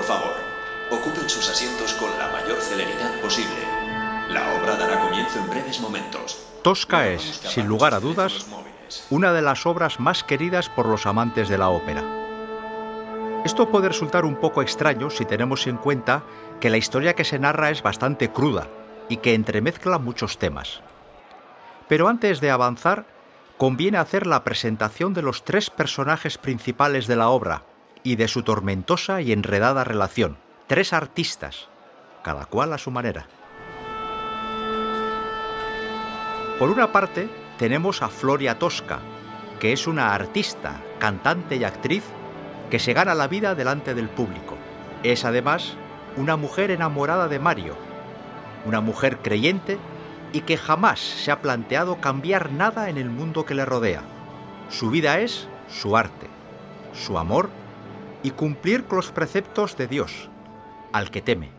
Por favor, ocupen sus asientos con la mayor celeridad posible. La obra dará comienzo en breves momentos. Tosca es, sin lugar a dudas, una de las obras más queridas por los amantes de la ópera. Esto puede resultar un poco extraño si tenemos en cuenta que la historia que se narra es bastante cruda y que entremezcla muchos temas. Pero antes de avanzar, conviene hacer la presentación de los tres personajes principales de la obra y de su tormentosa y enredada relación. Tres artistas, cada cual a su manera. Por una parte, tenemos a Floria Tosca, que es una artista, cantante y actriz que se gana la vida delante del público. Es además una mujer enamorada de Mario, una mujer creyente y que jamás se ha planteado cambiar nada en el mundo que le rodea. Su vida es su arte, su amor y cumplir con los preceptos de Dios, al que teme.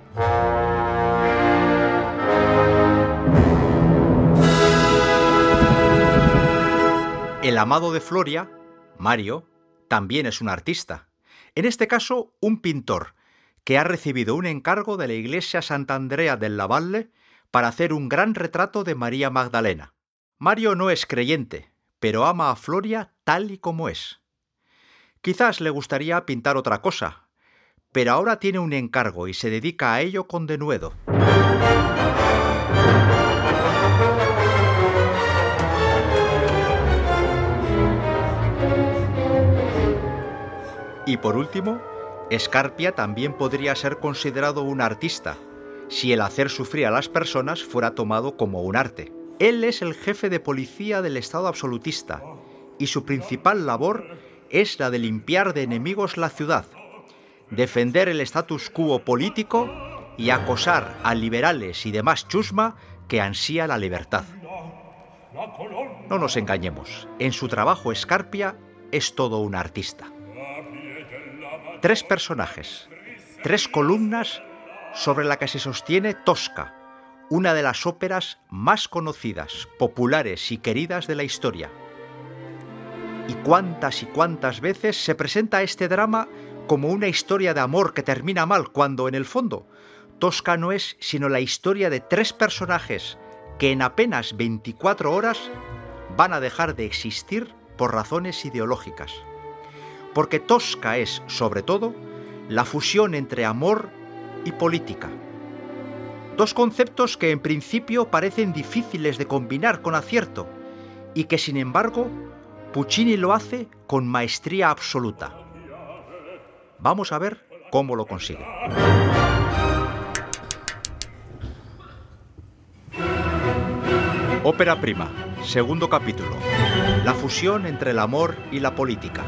El amado de Floria, Mario, también es un artista. En este caso, un pintor, que ha recibido un encargo de la iglesia Santa Andrea del Lavalle para hacer un gran retrato de María Magdalena. Mario no es creyente, pero ama a Floria tal y como es. Quizás le gustaría pintar otra cosa, pero ahora tiene un encargo y se dedica a ello con denuedo. Y por último, Escarpia también podría ser considerado un artista, si el hacer sufrir a las personas fuera tomado como un arte. Él es el jefe de policía del Estado absolutista y su principal labor es la de limpiar de enemigos la ciudad, defender el status quo político y acosar a liberales y demás chusma que ansía la libertad. No nos engañemos, en su trabajo Escarpia es todo un artista. Tres personajes, tres columnas sobre la que se sostiene Tosca, una de las óperas más conocidas, populares y queridas de la historia. Y cuántas y cuántas veces se presenta este drama como una historia de amor que termina mal, cuando en el fondo Tosca no es sino la historia de tres personajes que en apenas 24 horas van a dejar de existir por razones ideológicas. Porque Tosca es, sobre todo, la fusión entre amor y política. Dos conceptos que en principio parecen difíciles de combinar con acierto y que sin embargo Puccini lo hace con maestría absoluta. Vamos a ver cómo lo consigue. Ópera prima, segundo capítulo. La fusión entre el amor y la política.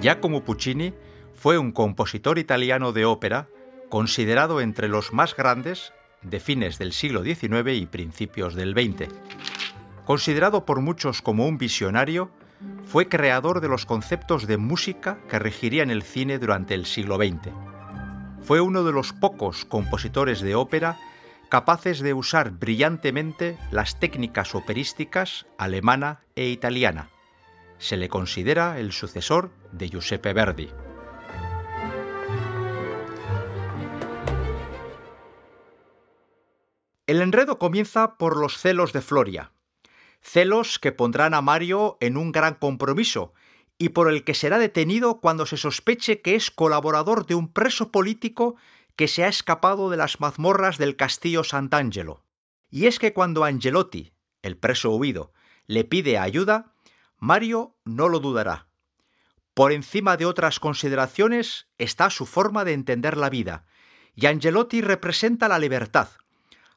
Giacomo Puccini fue un compositor italiano de ópera considerado entre los más grandes de fines del siglo XIX y principios del XX. Considerado por muchos como un visionario, fue creador de los conceptos de música que regirían el cine durante el siglo XX. Fue uno de los pocos compositores de ópera capaces de usar brillantemente las técnicas operísticas alemana e italiana. Se le considera el sucesor de Giuseppe Verdi. El enredo comienza por los celos de Floria, celos que pondrán a Mario en un gran compromiso y por el que será detenido cuando se sospeche que es colaborador de un preso político que se ha escapado de las mazmorras del castillo Sant'Angelo. Y es que cuando Angelotti, el preso huido, le pide ayuda, Mario no lo dudará. Por encima de otras consideraciones está su forma de entender la vida, y Angelotti representa la libertad,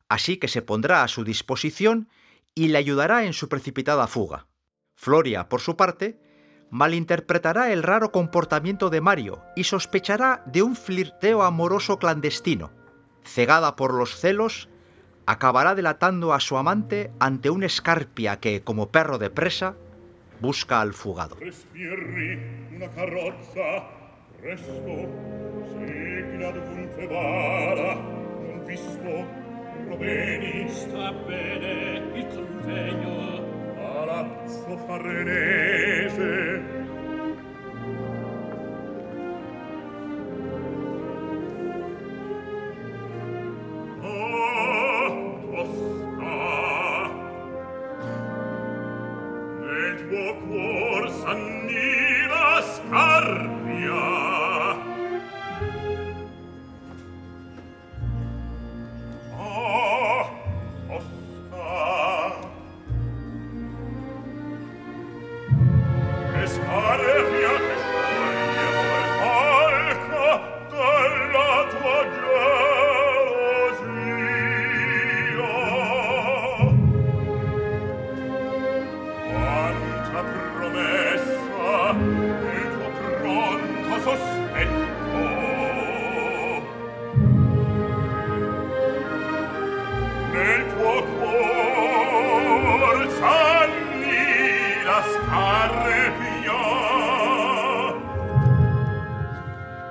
así que se pondrá a su disposición y le ayudará en su precipitada fuga. Floria, por su parte, malinterpretará el raro comportamiento de Mario y sospechará de un flirteo amoroso clandestino. Cegada por los celos, acabará delatando a su amante ante un escarpia que, como perro de presa, busca al fugado. bene, sta bene il convegno. Palazzo farnese.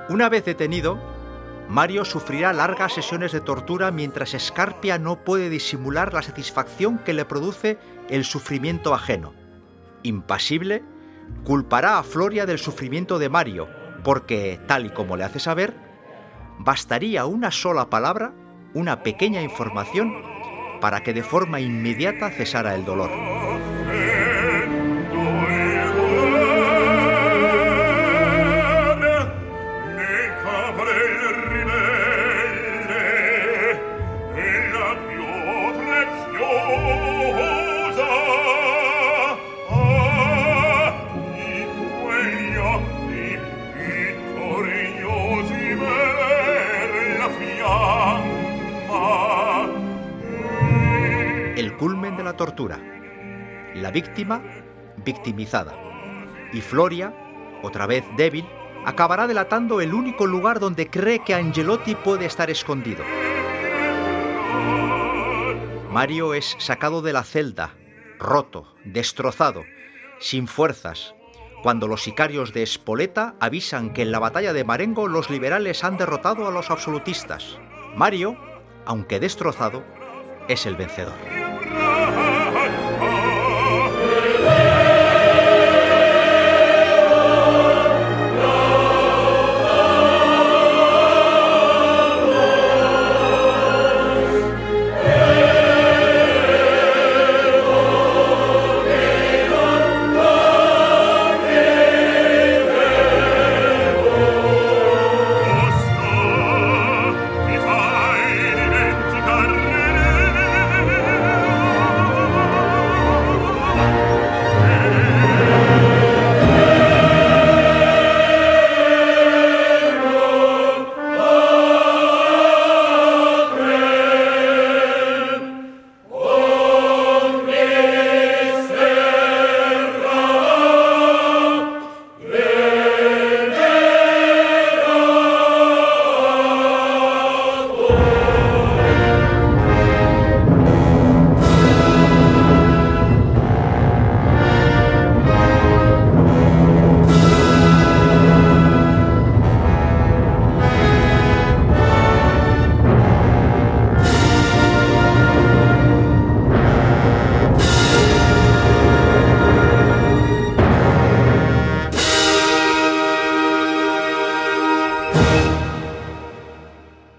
Una vez detenido, Mario sufrirá largas sesiones de tortura mientras Scarpia no puede disimular la satisfacción que le produce el sufrimiento ajeno. Impasible, culpará a Floria del sufrimiento de Mario, porque, tal y como le hace saber, bastaría una sola palabra, una pequeña información, para que de forma inmediata cesara el dolor. Tortura. La víctima, victimizada. Y Floria, otra vez débil, acabará delatando el único lugar donde cree que Angelotti puede estar escondido. Mario es sacado de la celda, roto, destrozado, sin fuerzas, cuando los sicarios de Espoleta avisan que en la batalla de Marengo los liberales han derrotado a los absolutistas. Mario, aunque destrozado, es el vencedor.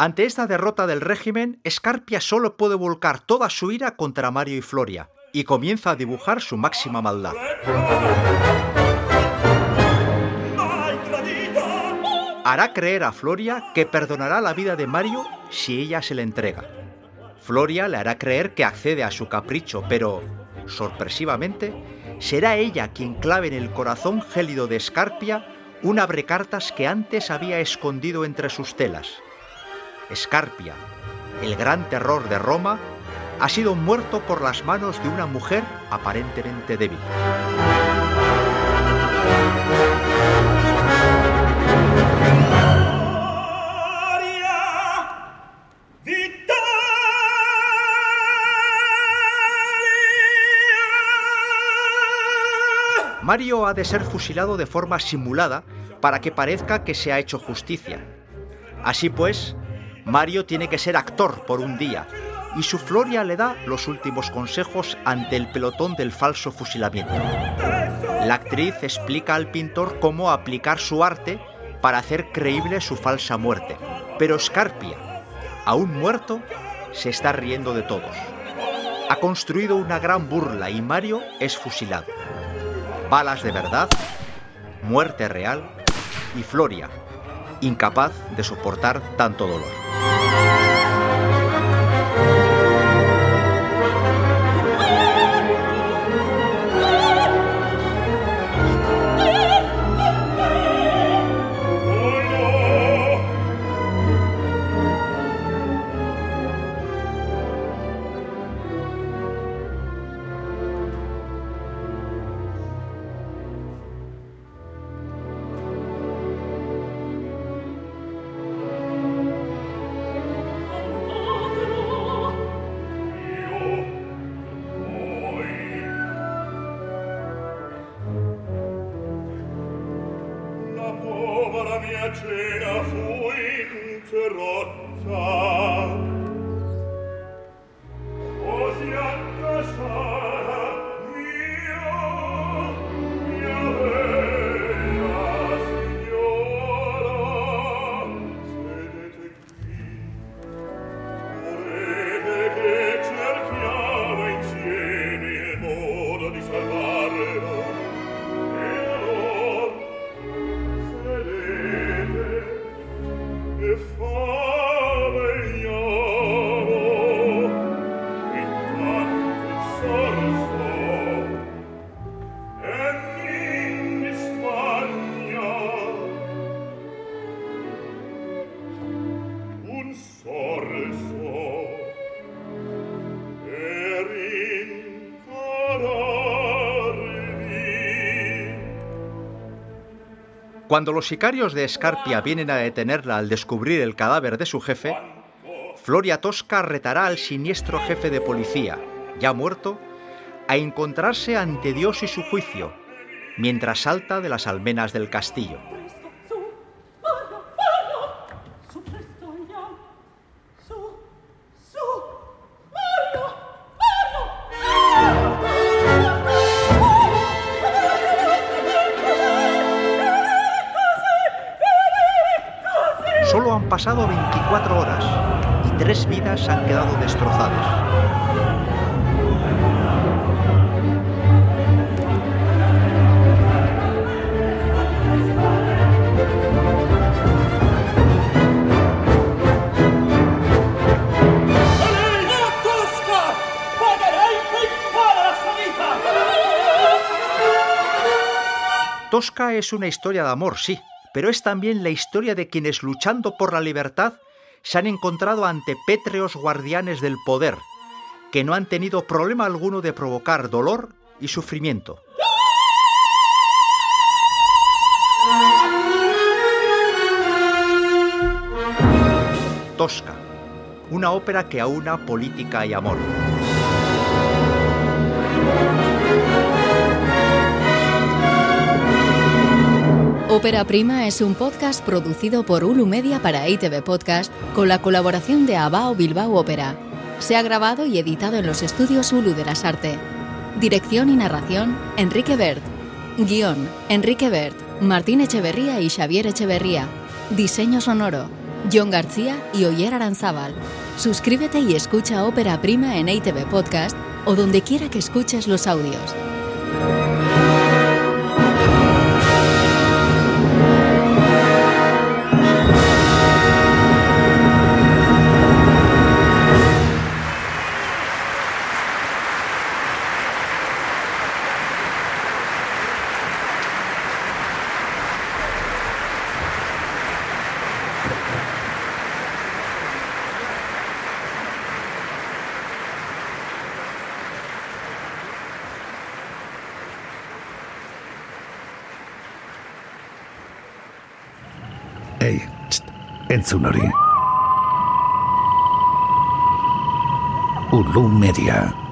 Ante esta derrota del régimen, Scarpia solo puede volcar toda su ira contra Mario y Floria, y comienza a dibujar su máxima maldad. Hará creer a Floria que perdonará la vida de Mario si ella se le entrega. Floria le hará creer que accede a su capricho, pero, sorpresivamente, será ella quien clave en el corazón gélido de Scarpia un abrecartas que antes había escondido entre sus telas. Escarpia, el gran terror de Roma, ha sido muerto por las manos de una mujer aparentemente débil. Mario ha de ser fusilado de forma simulada para que parezca que se ha hecho justicia. Así pues, Mario tiene que ser actor por un día, y su Floria le da los últimos consejos ante el pelotón del falso fusilamiento. La actriz explica al pintor cómo aplicar su arte para hacer creíble su falsa muerte, pero Scarpia, aún muerto, se está riendo de todos. Ha construido una gran burla y Mario es fusilado. Balas de verdad, muerte real y Floria, incapaz de soportar tanto dolor. cena fu interrotta. Così attassata Cuando los sicarios de Escarpia vienen a detenerla al descubrir el cadáver de su jefe, Floria Tosca retará al siniestro jefe de policía, ya muerto, a encontrarse ante Dios y su juicio, mientras salta de las almenas del castillo. Pasado 24 horas y tres vidas han quedado destrozadas. Tosca es una historia de amor, sí, pero es también la historia de quienes luchando por la libertad se han encontrado ante pétreos guardianes del poder, que no han tenido problema alguno de provocar dolor y sufrimiento. Tosca, una ópera que aúna política y amor. Ópera Prima es un podcast producido por Ulu Media para ITV Podcast con la colaboración de Abao Bilbao Ópera. Se ha grabado y editado en los estudios Ulu de las Arte. Dirección y narración, Enrique Bert. Guión, Enrique Bert, Martín Echeverría y Xavier Echeverría. Diseño sonoro, John García y Oyer Aranzábal. Suscríbete y escucha Ópera Prima en ITV Podcast o donde quiera que escuches los audios. Entzun hori. Ulu Media.